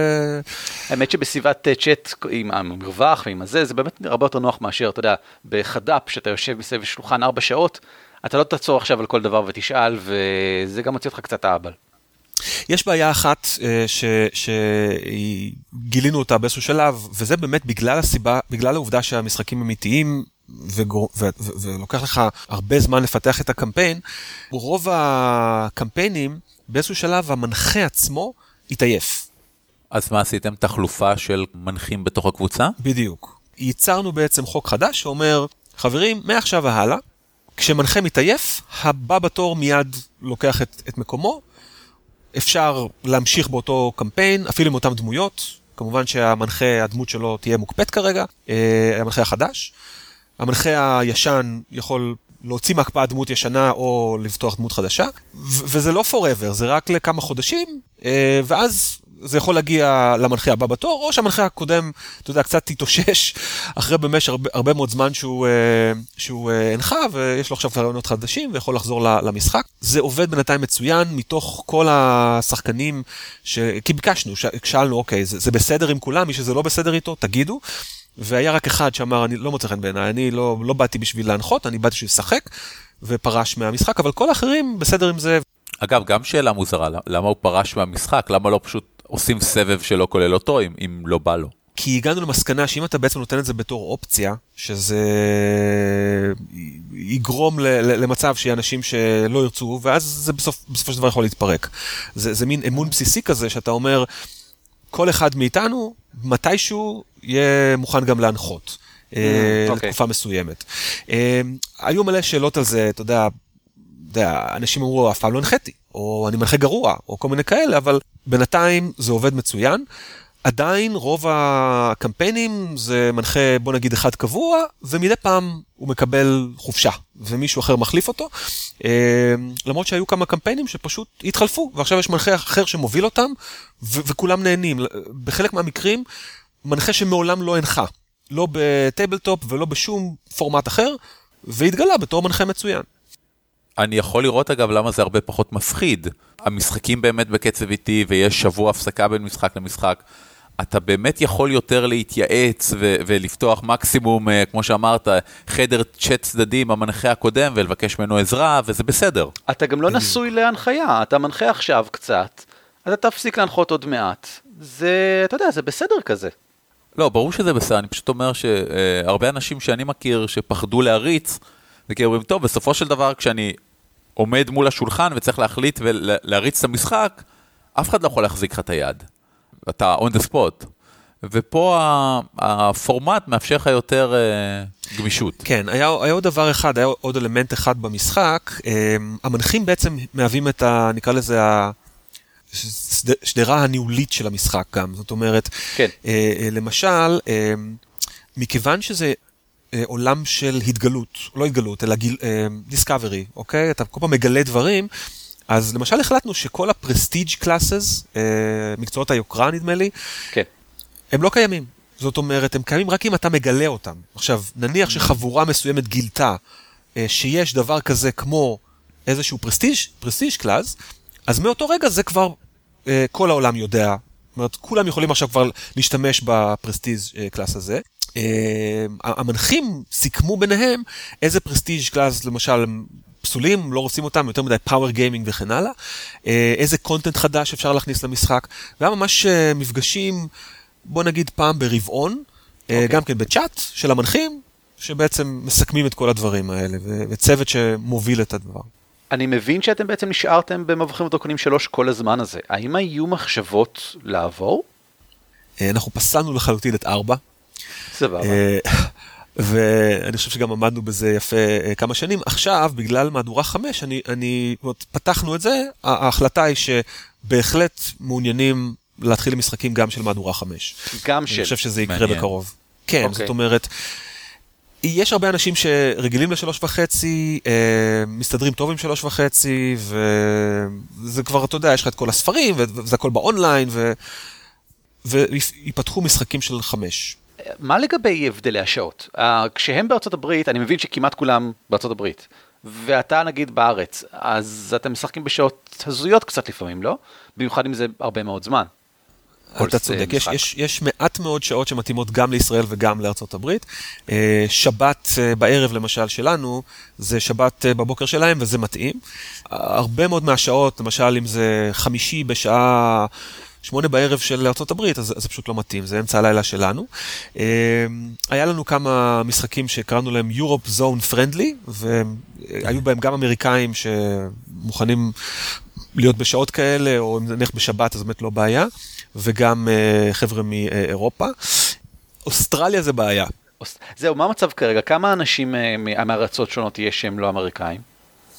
האמת שבסביבת אה, צ'אט עם המרווח ועם הזה, זה באמת הרבה יותר נוח מאשר, אתה יודע, בחד"פ, שאתה יושב מסביב שולחן ארבע שעות, אתה לא תעצור עכשיו על כל דבר ותשאל, וזה גם מוציא אותך קצת אהבל. יש בעיה אחת אה, שגילינו אותה באיזשהו שלב, וזה באמת בגלל הסיבה, בגלל העובדה שהמשחקים אמיתיים וגור... ו... ו... ולוקח לך הרבה זמן לפתח את הקמפיין, רוב הקמפיינים, באיזשהו שלב המנחה עצמו התעייף. אז מה עשיתם? תחלופה של מנחים בתוך הקבוצה? בדיוק. ייצרנו בעצם חוק חדש שאומר, חברים, מעכשיו והלאה, כשמנחה מתעייף, הבא בתור מיד לוקח את, את מקומו. אפשר להמשיך באותו קמפיין, אפילו עם אותן דמויות. כמובן שהמנחה, הדמות שלו תהיה מוקפאת כרגע, אה, המנחה החדש. המנחה הישן יכול להוציא מהקפאה דמות ישנה או לפתוח דמות חדשה, וזה לא forever, זה רק לכמה חודשים, אה, ואז זה יכול להגיע למנחה הבא בתור, או שהמנחה הקודם, אתה יודע, קצת תתאושש אחרי במשך הרבה, הרבה מאוד זמן שהוא, אה, שהוא אה, הנחה, ויש לו עכשיו רעיונות חדשים ויכול לחזור למשחק. זה עובד בינתיים מצוין מתוך כל השחקנים, ש... כי ביקשנו, שאלנו, אוקיי, זה, זה בסדר עם כולם, מי שזה לא בסדר איתו, תגידו. והיה רק אחד שאמר, אני לא מוצא חן בעיניי, אני לא, לא באתי בשביל להנחות, אני באתי בשביל לשחק, ופרש מהמשחק, אבל כל האחרים בסדר עם זה. אגב, גם שאלה מוזרה, למה הוא פרש מהמשחק? למה לא פשוט עושים סבב שלא כולל אותו, אם, אם לא בא לו? כי הגענו למסקנה שאם אתה בעצם נותן את זה בתור אופציה, שזה יגרום למצב שיהיה אנשים שלא ירצו, ואז זה בסוף, בסופו של דבר יכול להתפרק. זה, זה מין אמון בסיסי כזה, שאתה אומר, כל אחד מאיתנו, מתישהו יהיה מוכן גם להנחות. Mm, אה, אוקיי. לתקופה מסוימת. אה, היו מלא שאלות על זה, אתה יודע, אנשים אמרו, אף פעם לא הנחיתי, או אני מנחה גרוע, או כל מיני כאלה, אבל בינתיים זה עובד מצוין. עדיין רוב הקמפיינים זה מנחה בוא נגיד אחד קבוע ומדי פעם הוא מקבל חופשה ומישהו אחר מחליף אותו. אה, למרות שהיו כמה קמפיינים שפשוט התחלפו ועכשיו יש מנחה אחר שמוביל אותם ו- וכולם נהנים. בחלק מהמקרים מנחה שמעולם לא הנחה, לא ב tabletop ולא בשום פורמט אחר והתגלה בתור מנחה מצוין. אני יכול לראות אגב למה זה הרבה פחות מפחיד. המשחקים באמת בקצב איטי ויש שבוע הפסקה בין משחק למשחק. אתה באמת יכול יותר להתייעץ ו- ולפתוח מקסימום, uh, כמו שאמרת, חדר צ'אט צדדי עם המנחה הקודם ולבקש ממנו עזרה, וזה בסדר. אתה גם לא נשוי להנחיה, אתה מנחה עכשיו קצת, אתה תפסיק להנחות עוד מעט. זה, אתה יודע, זה בסדר כזה. לא, ברור שזה בסדר, אני פשוט אומר שהרבה אנשים שאני מכיר שפחדו להריץ, זה כאילו אומרים, טוב, בסופו של דבר כשאני עומד מול השולחן וצריך להחליט ולהריץ את המשחק, אף אחד לא יכול להחזיק לך את היד. אתה on the spot. ופה הפורמט מאפשר לך יותר uh, גמישות. כן, היה, היה עוד דבר אחד, היה עוד אלמנט אחד במשחק. Um, המנחים בעצם מהווים את ה... נקרא לזה השדרה הניהולית של המשחק גם. זאת אומרת, כן. uh, למשל, מכיוון שזה עולם של התגלות, לא התגלות, אלא גילוי, discovery, אוקיי? אתה כל פעם מגלה דברים. אז למשל החלטנו שכל ה prestige classes, מקצועות היוקרה נדמה לי, כן. הם לא קיימים. זאת אומרת, הם קיימים רק אם אתה מגלה אותם. עכשיו, נניח שחבורה מסוימת גילתה אה, שיש דבר כזה כמו איזשהו prestige, prestige class, אז מאותו רגע זה כבר אה, כל העולם יודע. זאת אומרת, כולם יכולים עכשיו כבר להשתמש ב prestige אה, class הזה. אה, המנחים סיכמו ביניהם איזה prestige class למשל פסולים, לא רוצים אותם, יותר מדי power gaming וכן הלאה, אה, איזה content חדש אפשר להכניס למשחק, והיה ממש אה, מפגשים, בוא נגיד פעם ברבעון, okay. אוקיי. גם כן בצ'אט של המנחים, שבעצם מסכמים את כל הדברים האלה, וצוות שמוביל את הדבר. אני מבין שאתם בעצם נשארתם במבוכים ודרקונים 3 כל הזמן הזה. האם היו מחשבות לעבור? אנחנו פסלנו לחלוטין את 4. סבבה. ואני חושב שגם עמדנו בזה יפה אה, כמה שנים. עכשיו, בגלל מהדורה 5, אני, אני, פתחנו את זה, ההחלטה היא שבהחלט מעוניינים להתחיל עם משחקים גם של מהדורה 5. גם של. אני חושב שזה יקרה מעניין. בקרוב. כן, okay. זאת אוקיי. אומרת, יש הרבה אנשים שרגילים לשלוש וחצי, אה, מסתדרים טוב עם שלוש וחצי, וזה כבר, אתה יודע, יש לך את כל הספרים, וזה הכל באונליין, ו... ויפתחו משחקים של חמש. מה לגבי הבדלי השעות? Uh, כשהם בארצות הברית, אני מבין שכמעט כולם בארצות הברית, ואתה נגיד בארץ, אז אתם משחקים בשעות הזויות קצת לפעמים, לא? במיוחד אם זה הרבה מאוד זמן. אתה צודק, יש, יש, יש מעט מאוד שעות שמתאימות גם לישראל וגם לארצות הברית. אה, שבת אה, בערב למשל שלנו, זה שבת בבוקר שלהם וזה מתאים. הרבה מאוד מהשעות, למשל אם זה חמישי בשעה שמונה בערב של ארה"ב, אז זה פשוט לא מתאים, זה אמצע הלילה שלנו. אמ, היה לנו כמה משחקים שקראנו להם Europe Zone Friendly, והיו בהם גם אמריקאים שמוכנים להיות בשעות כאלה, או אם נניח בשבת, אז באמת לא בעיה, וגם אה, חבר'ה מאירופה. אוסטרליה זה בעיה. זהו, מה המצב כרגע? כמה אנשים אה, מארצות שונות יש שהם לא אמריקאים?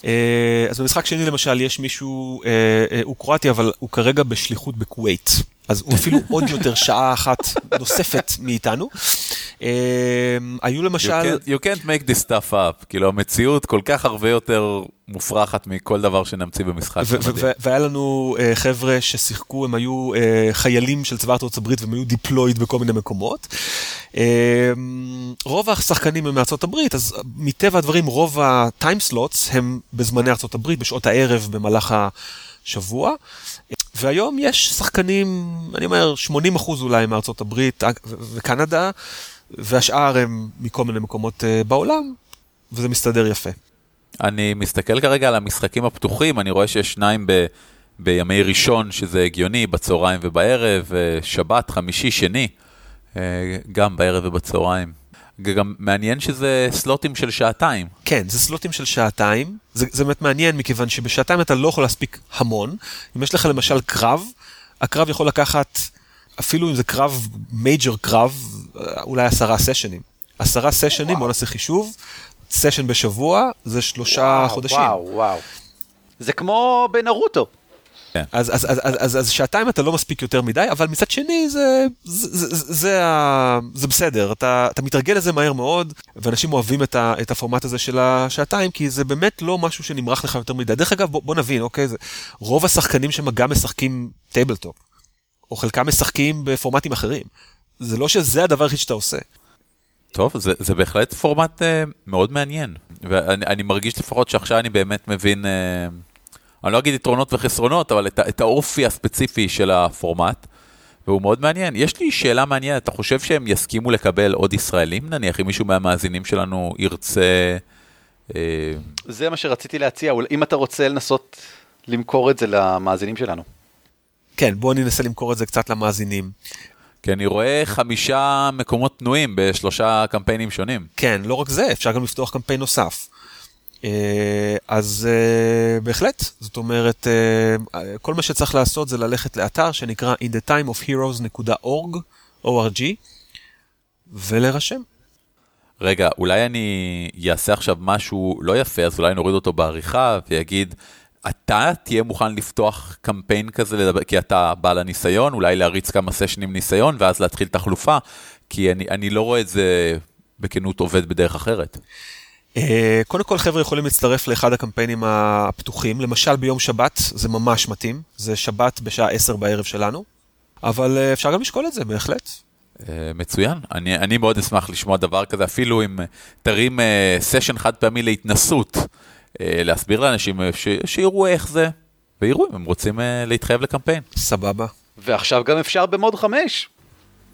אה, אז במשחק שני למשל יש מישהו, אה, אה, הוא קרואטי אבל הוא כרגע בשליחות בכווית, אז הוא אפילו עוד יותר שעה אחת נוספת מאיתנו. היו למשל... You can't, you can't make this stuff up, כאילו המציאות כל כך הרבה יותר מופרכת מכל דבר שנמציא במשחק. והיה לנו חבר'ה ששיחקו, הם היו חיילים של צבא ארצות הברית והם היו deployed בכל מיני מקומות. רוב השחקנים הם מארצות הברית, אז מטבע הדברים רוב ה time slots הם בזמני ארצות הברית, בשעות הערב במהלך השבוע. והיום יש שחקנים, אני אומר, 80 אחוז אולי מארצות הברית וקנדה, והשאר הם מכל מיני מקומות אה, בעולם, וזה מסתדר יפה. אני מסתכל כרגע על המשחקים הפתוחים, אני רואה שיש שניים ב... בימי ראשון, שזה הגיוני, בצהריים ובערב, שבת, חמישי, שני, גם בערב ובצהריים. גם מעניין שזה סלוטים של שעתיים. כן, זה סלוטים של שעתיים. זה, זה באמת מעניין, מכיוון שבשעתיים אתה לא יכול להספיק המון. אם יש לך למשל קרב, הקרב יכול לקחת, אפילו אם זה קרב, major קרב, אולי עשרה סשנים. עשרה סשנים, בוא נעשה חישוב, סשן בשבוע, זה שלושה וואו, חודשים. וואו, וואו. זה כמו בנרוטו. כן. אז, אז, אז, אז, אז, אז שעתיים אתה לא מספיק יותר מדי, אבל מצד שני זה, זה, זה, זה, זה, בסדר, אתה, אתה מתרגל לזה מהר מאוד, ואנשים אוהבים את, ה, את הפורמט הזה של השעתיים, כי זה באמת לא משהו שנמרח לך יותר מדי. דרך אגב, בוא, בוא נבין, אוקיי, זה, רוב השחקנים שם גם משחקים tabletop, או חלקם משחקים בפורמטים אחרים. זה לא שזה הדבר היחיד שאתה עושה. טוב, זה, זה בהחלט פורמט uh, מאוד מעניין, ואני מרגיש לפחות שעכשיו אני באמת מבין... Uh... אני לא אגיד יתרונות וחסרונות, אבל את, את האופי הספציפי של הפורמט, והוא מאוד מעניין. יש לי שאלה מעניינת, אתה חושב שהם יסכימו לקבל עוד ישראלים, נניח, אם מישהו מהמאזינים שלנו ירצה... אה... זה מה שרציתי להציע, אם אתה רוצה לנסות למכור את זה למאזינים שלנו. כן, בואו ננסה למכור את זה קצת למאזינים. כי אני רואה חמישה מקומות פנויים בשלושה קמפיינים שונים. כן, לא רק זה, אפשר גם לפתוח קמפיין נוסף. אה, אז אה, בהחלט, זאת אומרת, אה, כל מה שצריך לעשות זה ללכת לאתר שנקרא in the time of heroes.org, org, ולהירשם. רגע, אולי אני אעשה עכשיו משהו לא יפה, אז אולי נוריד אותו בעריכה ויגיד, אתה תהיה מוכן לפתוח קמפיין כזה, לדבר, כי אתה בעל הניסיון, אולי להריץ כמה סשנים ניסיון, ואז להתחיל תחלופה, כי אני, אני לא רואה את זה בכנות עובד בדרך אחרת. אה, קודם כל חבר'ה יכולים להצטרף לאחד הקמפיינים הפתוחים, למשל ביום שבת, זה ממש מתאים, זה שבת בשעה 10 בערב שלנו, אבל אה, אפשר גם לשקול את זה בהחלט. אה, מצוין, אני, אני מאוד אשמח לשמוע דבר כזה, אפילו אם תרים סשן חד פעמי להתנסות, להסביר לאנשים ש, שיראו איך זה, ויראו אם הם רוצים להתחייב לקמפיין. סבבה. ועכשיו גם אפשר במוד 5.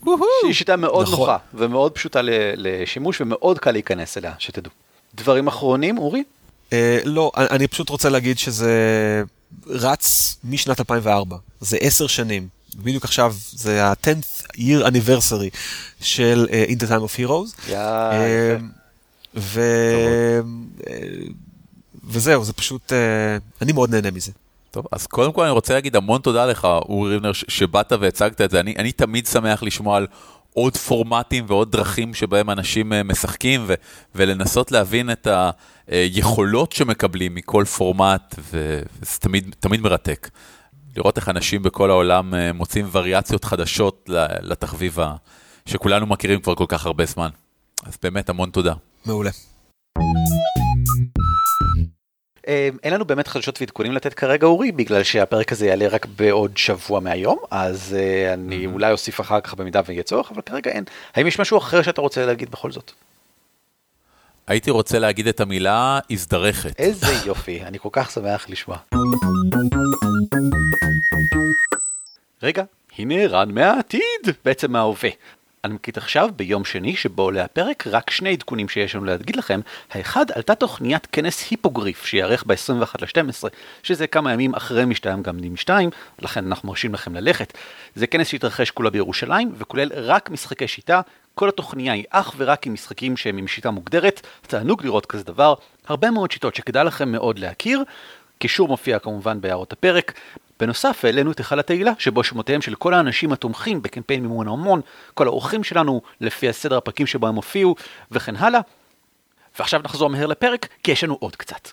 שהיא שיטה מאוד נכון. נוחה ומאוד פשוטה לשימוש ומאוד קל להיכנס אליה, שתדעו. דברים אחרונים, אורי? Uh, לא, אני פשוט רוצה להגיד שזה רץ משנת 2004, זה עשר שנים. בדיוק עכשיו זה ה-10th year anniversary של uh, In the Time of Heroes. Yeah, uh, ו... uh, וזהו, זה פשוט, uh, אני מאוד נהנה מזה. טוב, אז קודם כל אני רוצה להגיד המון תודה לך, אורי ריבנר, שבאת והצגת את זה. אני, אני תמיד שמח לשמוע על עוד פורמטים ועוד דרכים שבהם אנשים אה, משחקים, ו- ולנסות להבין את היכולות שמקבלים מכל פורמט, וזה תמיד, תמיד מרתק. לראות איך אנשים בכל העולם אה, מוצאים וריאציות חדשות לתחביב שכולנו מכירים כבר כל כך הרבה זמן. אז באמת המון תודה. מעולה. אה, אין לנו באמת חדשות ועדכונים לתת כרגע אורי בגלל שהפרק הזה יעלה רק בעוד שבוע מהיום אז uh, אני mm-hmm. אולי אוסיף אחר כך במידה ויהיה צורך אבל כרגע אין. האם יש משהו אחר שאתה רוצה להגיד בכל זאת? הייתי רוצה להגיד את המילה הזדרכת. איזה יופי, אני כל כך שמח לשמוע. רגע, הנה רן מהעתיד, בעצם מההווה. אני מקליט עכשיו ביום שני שבו עולה הפרק רק שני עדכונים שיש לנו להגיד לכם. האחד עלתה תוכניית כנס היפוגריף שיארך ב-21 ל-12 שזה כמה ימים אחרי משתיים גם נים 2 לכן אנחנו מרשים לכם ללכת. זה כנס שהתרחש כולה בירושלים וכולל רק משחקי שיטה. כל התוכניה היא אך ורק עם משחקים שהם עם שיטה מוגדרת, תענוג לראות כזה דבר, הרבה מאוד שיטות שכדאי לכם מאוד להכיר, קישור מופיע כמובן בהערות הפרק. בנוסף העלינו את היכל התהילה, שבו שמותיהם של כל האנשים התומכים בקמפיין מימון ההמון, כל האורחים שלנו, לפי הסדר הפרקים שבו הם הופיעו, וכן הלאה. ועכשיו נחזור מהר לפרק, כי יש לנו עוד קצת.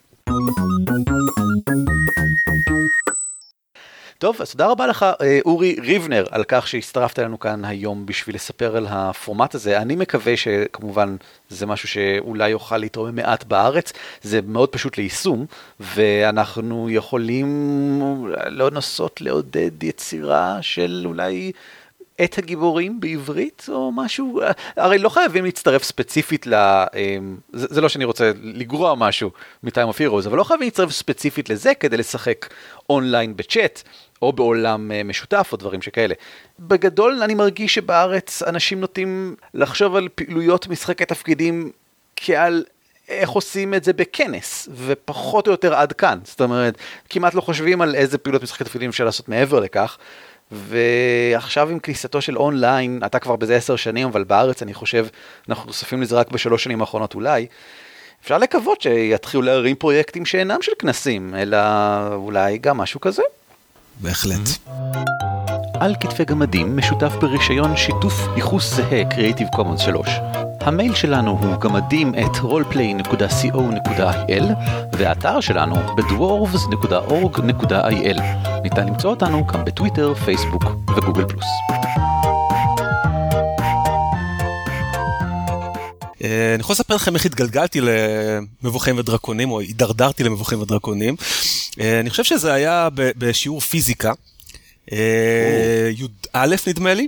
טוב, אז תודה רבה לך, אה, אורי ריבנר, על כך שהצטרפת אלינו כאן היום בשביל לספר על הפורמט הזה. אני מקווה שכמובן זה משהו שאולי יוכל לתרום מעט בארץ. זה מאוד פשוט ליישום, ואנחנו יכולים לא לנסות לעודד יצירה של אולי... את הגיבורים בעברית או משהו, הרי לא חייבים להצטרף ספציפית ל... אמ, זה, לא שאני רוצה לגרוע משהו מ-Time of Heroes, אבל לא חייבים להצטרף ספציפית לזה כדי לשחק אונליין בצ'אט. או בעולם אה, משותף או דברים שכאלה. בגדול אני מרגיש שבארץ אנשים נוטים לחשוב על פעילויות משחקי תפקידים כעל איך עושים את זה בכנס, ופחות או יותר עד כאן. זאת אומרת, כמעט לא חושבים על איזה פעילות משחקי תפקידים אפשר לעשות מעבר לכך. ועכשיו עם כניסתו של אונליין, אתה כבר בזה עשר שנים, אבל בארץ אני חושב, אנחנו נוספים לזה רק בשלוש שנים האחרונות אולי. אפשר לקוות שיתחילו להרים פרויקטים שאינם של כנסים, אלא אולי גם משהו כזה. בהחלט. על כתפי גמדים משותף ברישיון שיתוף ייחוס זהה Creative Commons 3. המייל שלנו הוא גמדים את roleplay.co.il והאתר שלנו בדוורבס.org.il. ניתן למצוא אותנו גם בטוויטר, פייסבוק וגוגל פלוס. אה, אני יכול לספר לכם איך התגלגלתי למבוכים ודרקונים, או הידרדרתי למבוכים ודרקונים. אה, אני חושב שזה היה בשיעור פיזיקה, אה, י"א נדמה לי,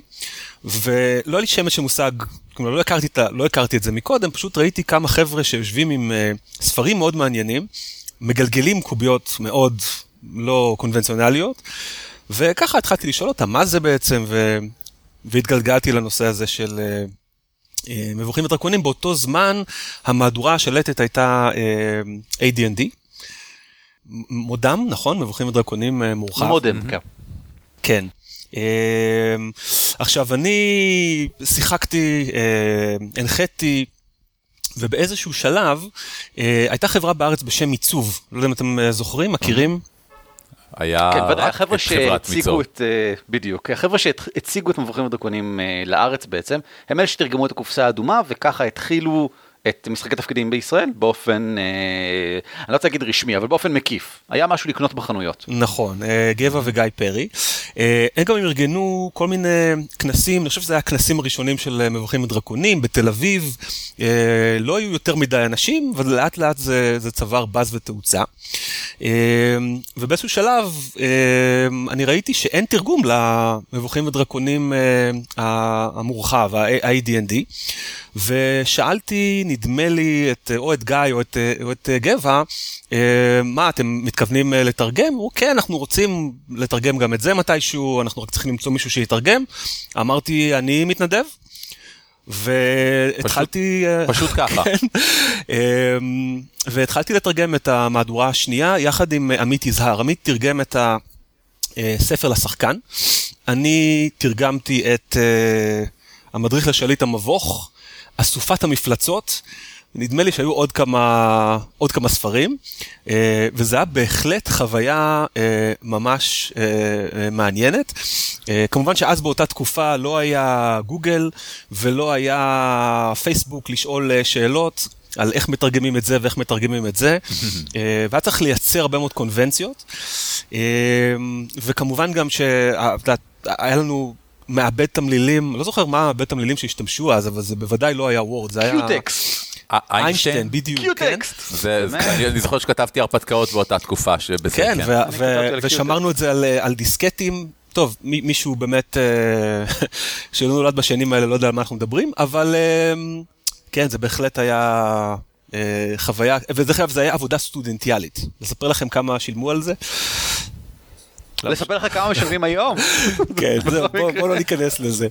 ולא היה לי שמץ של מושג, כלומר לא הכרתי, לא הכרתי את זה מקודם, פשוט ראיתי כמה חבר'ה שיושבים עם ספרים מאוד מעניינים, מגלגלים קוביות מאוד לא קונבנציונליות, וככה התחלתי לשאול אותם מה זה בעצם, ו... והתגלגלתי לנושא הזה של אה, מבוכים ודרקונים, באותו זמן המהדורה השלטת הייתה אה, AD&D. מודם, נכון? מבוכים ודרקונים מורחב. מודם, כן. כן. עכשיו, אני שיחקתי, הנחיתי, ובאיזשהו שלב הייתה חברה בארץ בשם עיצוב. לא יודע אם אתם זוכרים, מכירים? היה כן, רק החבר'ה את חברת שהציגו. את, אה, בדיוק, החבר'ה שהציגו את מבוכים ודרקונים אה, לארץ בעצם, הם אלה שתרגמו את הקופסה האדומה, וככה התחילו את משחקי תפקידים בישראל באופן, אה, אני לא רוצה להגיד רשמי, אבל באופן מקיף. היה משהו לקנות בחנויות. נכון, אה, גבע וגיא פרי. אה, הם גם ארגנו כל מיני כנסים, אני חושב שזה היה הכנסים הראשונים של מבוכים ודרקונים בתל אביב. לא היו יותר מדי אנשים, אבל לאט לאט זה, זה צבר באז ותאוצה. ובאיזשהו שלב אני ראיתי שאין תרגום למבוכים ודרקונים המורחב, ה-AD&D, ושאלתי, נדמה לי, את, או את גיא או את, או את גבע, אה, מה, אתם מתכוונים אה, לתרגם? אמרו, כן, אנחנו רוצים לתרגם גם את זה מתישהו, אנחנו רק צריכים למצוא מישהו שיתרגם. אמרתי, אני מתנדב. והתחלתי... אה, פשוט ככה. כן. אמ, והתחלתי לתרגם את המהדורה השנייה יחד עם עמית יזהר. עמית תרגם את הספר לשחקן. אני תרגמתי את אה, המדריך לשליט המבוך, אסופת המפלצות. נדמה לי שהיו עוד כמה, עוד כמה ספרים, אה, וזה היה בהחלט חוויה אה, ממש אה, מעניינת. כמובן שאז באותה תקופה לא היה גוגל ולא היה פייסבוק לשאול שאלות. על איך מתרגמים את זה ואיך מתרגמים את זה, והיה צריך לייצר הרבה מאוד קונבנציות, וכמובן גם שהיה לנו מעבד תמלילים, לא זוכר מה מעבד תמלילים שהשתמשו אז, אבל זה בוודאי לא היה וורד, זה היה... קיוטקסט. איינשטיין, בדיוק, כן. אני זוכר שכתבתי הרפתקאות באותה תקופה שבזה, כן. ושמרנו את זה על דיסקטים. טוב, מישהו באמת שלא נולד בשנים האלה, לא יודע על מה אנחנו מדברים, אבל כן, זה בהחלט היה חוויה, ודרך אגב, זה היה עבודה סטודנטיאלית. לספר לכם כמה שילמו על זה? לספר לך כמה משלמים היום? כן, בוא לא ניכנס לזה.